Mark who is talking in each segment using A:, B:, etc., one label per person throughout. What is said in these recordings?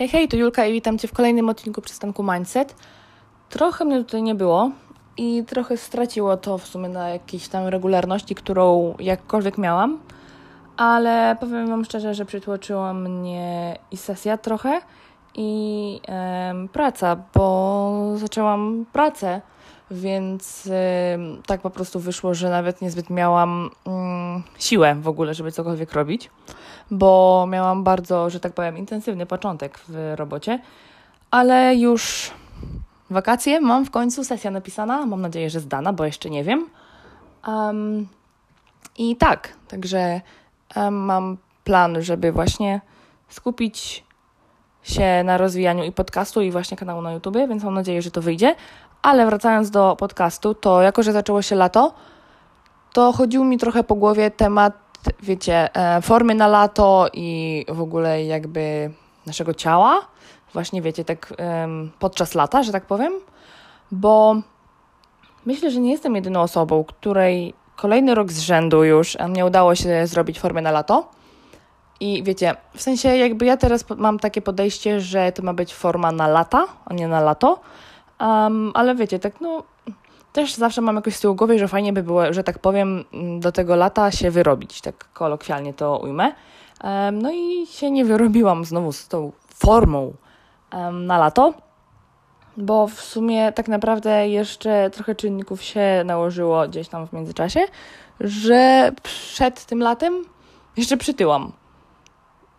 A: Hej, hej, tu Julka i witam Cię w kolejnym odcinku przystanku Mindset. Trochę mnie tutaj nie było i trochę straciło to w sumie na jakiejś tam regularności, którą jakkolwiek miałam, ale powiem Wam szczerze, że przytłoczyła mnie i sesja trochę i em, praca, bo zaczęłam pracę, więc tak po prostu wyszło, że nawet niezbyt miałam mm, siłę w ogóle, żeby cokolwiek robić bo miałam bardzo, że tak powiem, intensywny początek w robocie, ale już wakacje mam w końcu, sesja napisana, mam nadzieję, że zdana, bo jeszcze nie wiem. Um, I tak, także mam plan, żeby właśnie skupić się na rozwijaniu i podcastu, i właśnie kanału na YouTube, więc mam nadzieję, że to wyjdzie. Ale wracając do podcastu, to jako, że zaczęło się lato, to chodził mi trochę po głowie temat wiecie, e, formy na lato i w ogóle jakby naszego ciała, właśnie wiecie, tak podczas lata, że tak powiem, bo myślę, że nie jestem jedyną osobą, której kolejny rok z rzędu już nie udało się zrobić formy na lato. I wiecie, w sensie jakby ja teraz mam takie podejście, że to ma być forma na lata, a nie na lato. Um, ale wiecie, tak no, też zawsze mam jakoś z tyłu głowy, że fajnie by było, że tak powiem, do tego lata się wyrobić, tak kolokwialnie to ujmę. No i się nie wyrobiłam znowu z tą formą na lato, bo w sumie tak naprawdę jeszcze trochę czynników się nałożyło gdzieś tam w międzyczasie, że przed tym latem jeszcze przytyłam.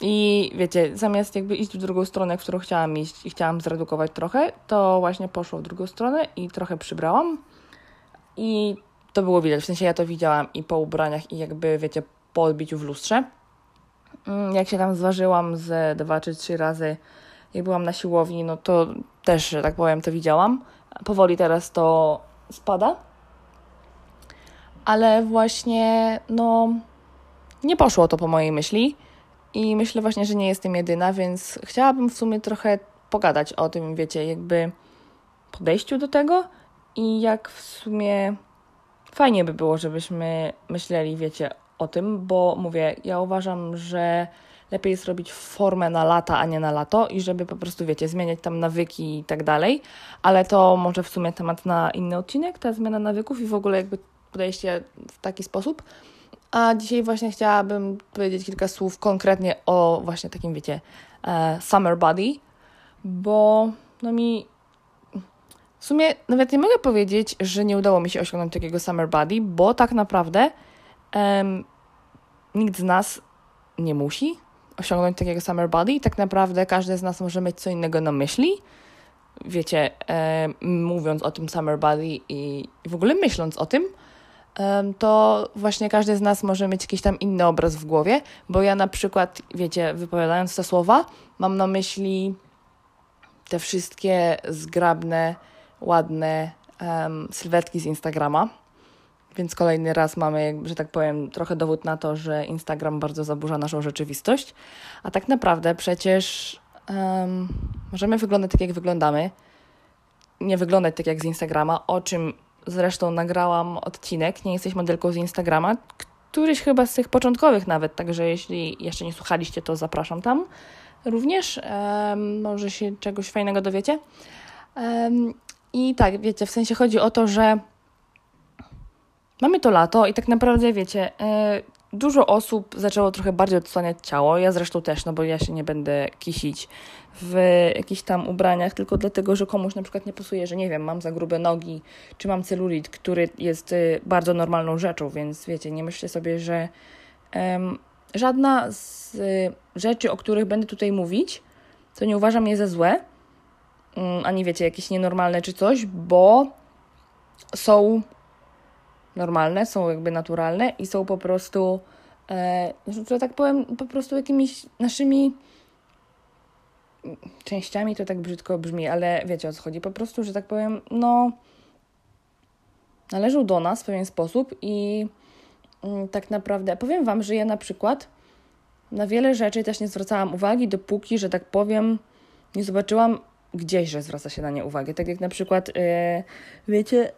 A: I wiecie, zamiast jakby iść w drugą stronę, w którą chciałam iść i chciałam zredukować trochę, to właśnie poszło w drugą stronę i trochę przybrałam. I to było widać, w sensie ja to widziałam i po ubraniach, i jakby, wiecie, po odbiciu w lustrze. Mm, jak się tam zważyłam z dwa czy trzy razy, jak byłam na siłowni, no to też, że tak powiem, to widziałam. Powoli teraz to spada. Ale właśnie, no, nie poszło to po mojej myśli. I myślę właśnie, że nie jestem jedyna, więc chciałabym w sumie trochę pogadać o tym, wiecie, jakby podejściu do tego i jak w sumie fajnie by było, żebyśmy myśleli, wiecie, o tym, bo mówię, ja uważam, że lepiej jest robić formę na lata, a nie na lato i żeby po prostu, wiecie, zmieniać tam nawyki i tak dalej, ale to może w sumie temat na inny odcinek, ta zmiana nawyków i w ogóle jakby podejście w taki sposób. A dzisiaj właśnie chciałabym powiedzieć kilka słów konkretnie o właśnie takim, wiecie, e, summer body, bo no mi w sumie nawet nie mogę powiedzieć, że nie udało mi się osiągnąć takiego summer body, bo tak naprawdę nikt z nas nie musi osiągnąć takiego summer body tak naprawdę każdy z nas może mieć co innego na myśli. Wiecie, um, mówiąc o tym summer body i w ogóle myśląc o tym, to właśnie każdy z nas może mieć jakiś tam inny obraz w głowie, bo ja na przykład, wiecie, wypowiadając te słowa, mam na myśli te wszystkie zgrabne ładne um, sylwetki z Instagrama. Więc kolejny raz mamy, że tak powiem, trochę dowód na to, że Instagram bardzo zaburza naszą rzeczywistość. A tak naprawdę przecież um, możemy wyglądać tak, jak wyglądamy. Nie wyglądać tak, jak z Instagrama, o czym zresztą nagrałam odcinek. Nie jesteś modelką z Instagrama, któryś chyba z tych początkowych nawet. Także jeśli jeszcze nie słuchaliście, to zapraszam tam również. Um, może się czegoś fajnego dowiecie. Um, i tak, wiecie, w sensie chodzi o to, że mamy to lato i tak naprawdę, wiecie, yy, dużo osób zaczęło trochę bardziej odsłaniać ciało. Ja zresztą też, no bo ja się nie będę kisić w jakichś tam ubraniach, tylko dlatego, że komuś na przykład nie pasuje, że nie wiem, mam za grube nogi, czy mam celulit, który jest y, bardzo normalną rzeczą, więc wiecie, nie myślcie sobie, że żadna z y, rzeczy, o których będę tutaj mówić, to nie uważam je za złe, Mm, ani wiecie, jakieś nienormalne czy coś, bo są normalne, są jakby naturalne i są po prostu, e, że tak powiem, po prostu jakimiś naszymi częściami, to tak brzydko brzmi, ale wiecie o co chodzi. Po prostu, że tak powiem, no należą do nas w pewien sposób i mm, tak naprawdę powiem Wam, że ja na przykład na wiele rzeczy też nie zwracałam uwagi, dopóki, że tak powiem, nie zobaczyłam gdzieś, że zwraca się na nie uwagę. Tak jak na przykład, yy, wiecie,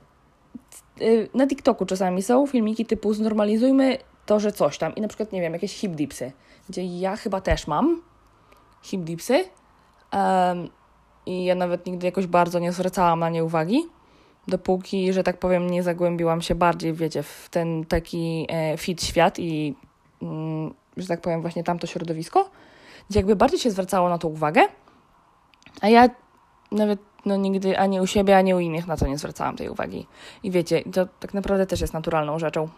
A: na TikToku czasami są filmiki typu znormalizujmy to, że coś tam. I na przykład, nie wiem, jakieś hip dipsy, gdzie ja chyba też mam hip dipsy, Um, I ja nawet nigdy jakoś bardzo nie zwracałam na nie uwagi, dopóki, że tak powiem, nie zagłębiłam się bardziej, wiecie, w ten taki e, fit świat i, mm, że tak powiem, właśnie tamto środowisko, gdzie jakby bardziej się zwracało na to uwagę, a ja nawet no, nigdy ani u siebie, ani u innych na to nie zwracałam tej uwagi. I wiecie, to tak naprawdę też jest naturalną rzeczą.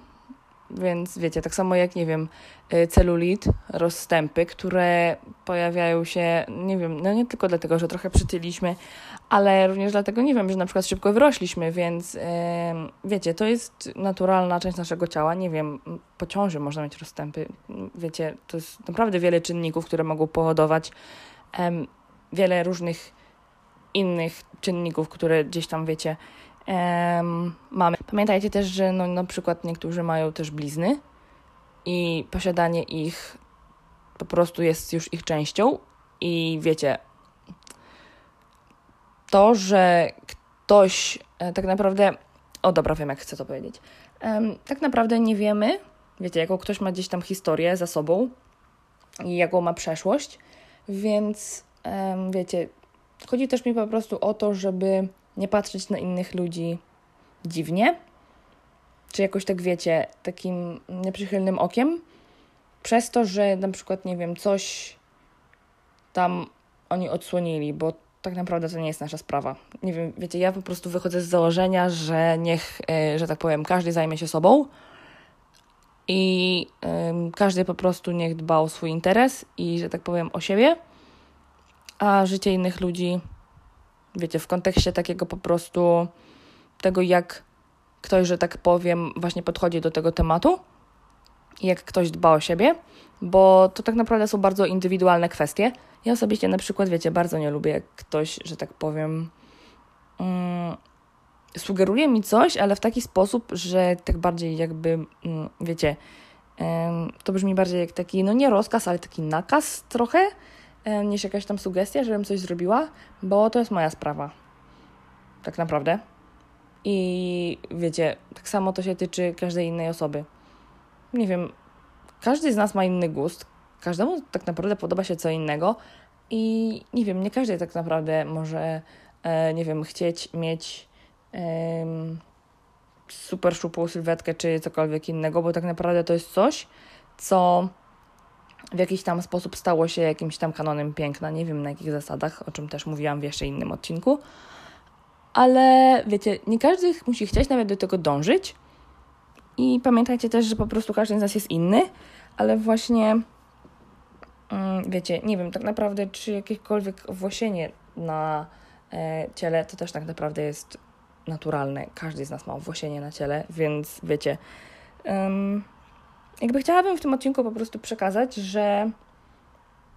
A: Więc wiecie, tak samo jak, nie wiem, y, celulit, rozstępy, które pojawiają się, nie wiem, no nie tylko dlatego, że trochę przytyliśmy, ale również dlatego, nie wiem, że na przykład szybko wyrośliśmy, więc yy, wiecie, to jest naturalna część naszego ciała. Nie wiem, po ciąży można mieć rozstępy. Wiecie, to jest naprawdę wiele czynników, które mogą powodować yy, wiele różnych innych czynników, które gdzieś tam, wiecie, um, mamy. Pamiętajcie też, że no, na przykład niektórzy mają też blizny i posiadanie ich po prostu jest już ich częścią i wiecie, to, że ktoś e, tak naprawdę, o dobra, wiem jak chcę to powiedzieć, tak naprawdę nie wiemy, wiecie, jaką ktoś ma gdzieś tam historię za sobą i jaką ma przeszłość, więc wiecie, chodzi też mi po prostu o to, żeby nie patrzeć na innych ludzi dziwnie, czy jakoś tak wiecie, takim nieprzychylnym okiem, przez to, że na przykład, nie wiem, coś tam oni odsłonili, bo tak naprawdę to nie jest nasza sprawa. Nie wiem, wiecie, ja po prostu wychodzę z założenia, że niech, e, że tak powiem, każdy zajmie się sobą i każdy po prostu niech dba o swój interes i, że tak powiem, o siebie, a życie innych ludzi wiecie, w kontekście takiego po prostu tego, jak ktoś, że tak powiem, właśnie podchodzi do tego tematu i jak ktoś dba o siebie, bo to tak naprawdę są bardzo indywidualne kwestie. Ja osobiście na przykład, wiecie, bardzo nie lubię, jak ktoś, że tak powiem, mm, sugeruje mi coś, ale w taki sposób, że tak bardziej jakby, mm, wiecie, to brzmi bardziej jak taki, no nie rozkaz, ale taki nakaz trochę, niż jakaś tam sugestia, żebym coś zrobiła, bo to jest moja sprawa. Tak naprawdę. I wiecie, tak samo to się tyczy każdej innej osoby. Nie wiem, każdy z nas ma inny gust, każdemu tak naprawdę podoba się co innego i nie wiem, nie każdy tak naprawdę może, e, nie wiem, chcieć mieć e, super szczupłą sylwetkę czy cokolwiek innego, bo tak naprawdę to jest coś, co w jakiś tam sposób stało się jakimś tam kanonem piękna. Nie wiem na jakich zasadach, o czym też mówiłam w jeszcze innym odcinku. Ale wiecie, nie każdy musi chcieć nawet do tego dążyć. I pamiętajcie też, że po prostu każdy z nas jest inny, ale właśnie mm, wiecie, nie wiem tak naprawdę, czy jakiekolwiek włosienie na e, ciele to też tak naprawdę jest naturalne. Każdy z nas ma włosienie na ciele, więc wiecie. Um, jakby chciałabym w tym odcinku po prostu przekazać, że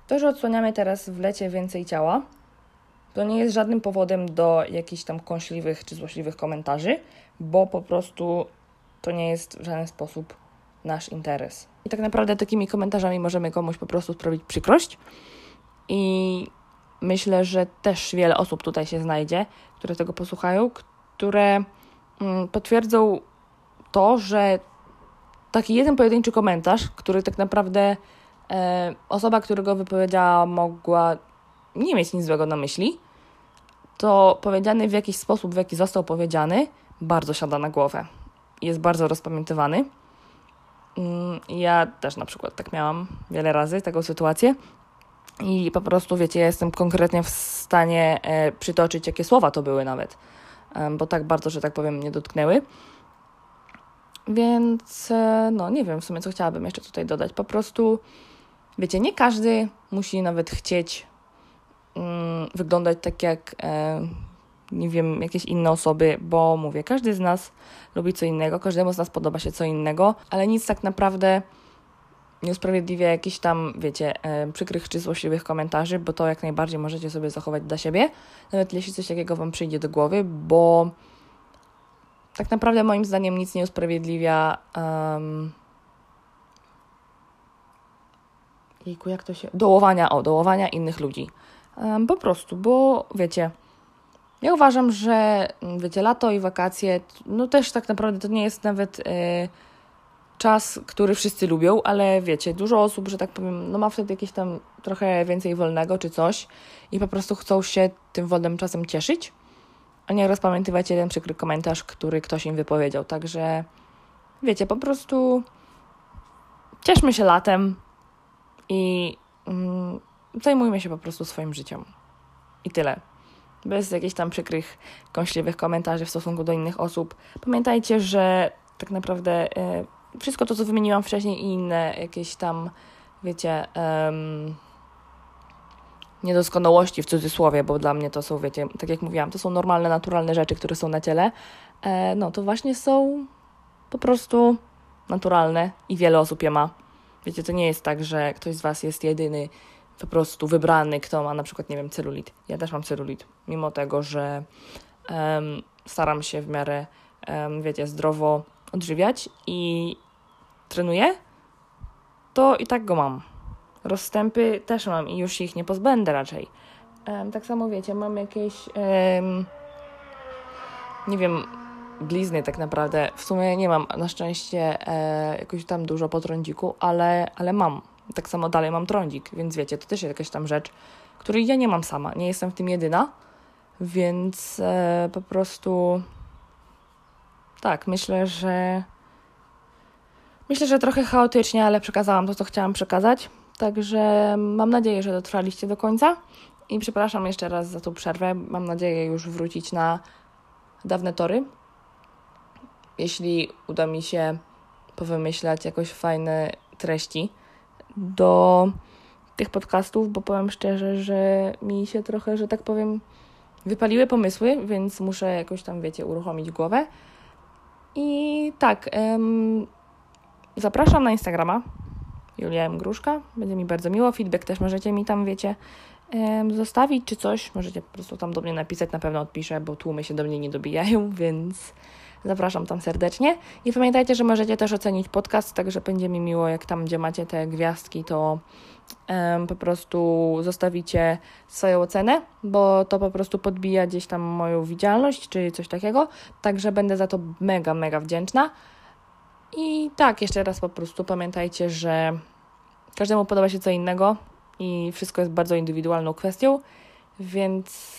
A: to, że odsłaniamy teraz w lecie więcej ciała, to nie jest żadnym powodem do jakichś tam kąśliwych czy złośliwych komentarzy, bo po prostu to nie jest w żaden sposób nasz interes. I tak naprawdę takimi komentarzami możemy komuś po prostu sprawić przykrość. I myślę, że też wiele osób tutaj się znajdzie, które tego posłuchają, które mm, potwierdzą to, że taki jeden pojedynczy komentarz, który tak naprawdę e, osoba, która go wypowiedziała, mogła nie mieć nic złego na myśli, to powiedziany w jakiś sposób, w jaki został powiedziany, bardzo siada na głowę. Jest bardzo rozpamiętywany. Mm, ja też na przykład tak miałam wiele razy taką sytuację. I po prostu, wiecie, ja jestem konkretnie w stanie e, przytoczyć, jakie słowa to były nawet, bo tak bardzo, że tak powiem, mnie dotknęły. Więc e, no nie wiem w sumie, co chciałabym jeszcze tutaj dodać. Po prostu, wiecie, nie każdy musi nawet chcieć mm, wyglądać tak jak, e, nie wiem, jakieś inne osoby, bo mówię, każdy z nas lubi co innego, każdemu z nas podoba się co innego, ale nic tak naprawdę nie usprawiedliwia jakichś tam, wiecie, e, przykrych czy złośliwych komentarzy, bo to jak najbardziej możecie sobie zachować dla siebie, nawet jeśli coś takiego Wam przyjdzie do głowy, bo tak naprawdę moim zdaniem nic nie usprawiedliwia. Um, jejku, jak to się. Dołowania, o, dołowania innych ludzi. Um, po prostu, bo wiecie. Ja uważam, że wiecie, lato i wakacje, no też tak naprawdę to nie jest nawet. Yy, czas, który wszyscy lubią, ale wiecie, dużo osób, że tak powiem, no ma wtedy jakieś tam trochę więcej wolnego czy coś i po prostu chcą się tym wolnym czasem cieszyć, a nie rozpamiętywać jeden przykry komentarz, który ktoś im wypowiedział. Także wiecie, po prostu cieszmy się latem i mm, zajmujmy się po prostu swoim życiem. I tyle. Bez jakichś tam przykrych, kąśliwych komentarzy w stosunku do innych osób. Pamiętajcie, że tak naprawdę e, wszystko to, co wymieniłam wcześniej i inne jakieś tam, wiecie, um, niedoskonałości w cudzysłowie, bo dla mnie to są, wiecie, tak jak mówiłam, to są normalne, naturalne rzeczy, które są na ciele, e, no to właśnie są po prostu naturalne i wiele osób je ma. Wiecie, to nie jest tak, że ktoś z Was jest jedyny, po prostu wybrany, kto ma na przykład, nie wiem, celulit. Ja też mam celulit, mimo tego, że um, staram się w miarę, um, wiecie, zdrowo odżywiać i trenuję, to i tak go mam. Rozstępy też mam i już się ich nie pozbędę raczej. Tak samo wiecie, mam jakieś, nie wiem, blizny tak naprawdę. W sumie nie mam na szczęście e, jakoś tam dużo po trądziku, ale, ale mam. Tak samo dalej mam trądzik, więc wiecie, to też jest jakaś tam rzecz, której ja nie mam sama. Nie jestem w tym jedyna, więc e, po prostu tak, myślę, że myślę, że trochę chaotycznie, ale przekazałam to, co chciałam przekazać. Także mam nadzieję, że dotrwaliście do końca. I przepraszam jeszcze raz za tą przerwę. Mam nadzieję już wrócić na dawne tory. Jeśli uda mi się powymyślać jakoś fajne treści do tych podcastów, bo powiem szczerze, że mi się trochę, że tak powiem, wypaliły pomysły, więc muszę jakoś tam, wiecie, uruchomić głowę. I tak, zapraszam na Instagrama Julia M. Gruszka. Będzie mi bardzo miło. Feedback też możecie mi tam, wiecie, zostawić czy coś. Możecie po prostu tam do mnie napisać, na pewno odpiszę, bo tłumy się do mnie nie dobijają, więc Zapraszam tam serdecznie. I pamiętajcie, że możecie też ocenić podcast, także będzie mi miło, jak tam, gdzie macie te gwiazdki, to po prostu zostawicie swoją ocenę, bo to po prostu podbija gdzieś tam moją widzialność, czy coś takiego. Także będę za to mega, mega wdzięczna. I tak, jeszcze raz po prostu pamiętajcie, że każdemu podoba się co innego i wszystko jest bardzo indywidualną kwestią, więc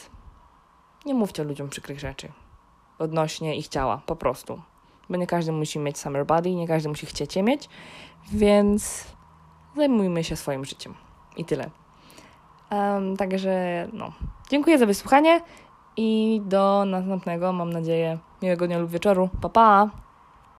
A: nie mówcie ludziom przykrych rzeczy odnośnie ich ciała, po prostu. Bo nie każdy musi mieć summer body, nie każdy musi chcieć je mieć, więc zajmujmy się swoim życiem. I tyle. Um, także no, dziękuję za wysłuchanie i do następnego, mam nadzieję, miłego dnia lub wieczoru. Pa, pa!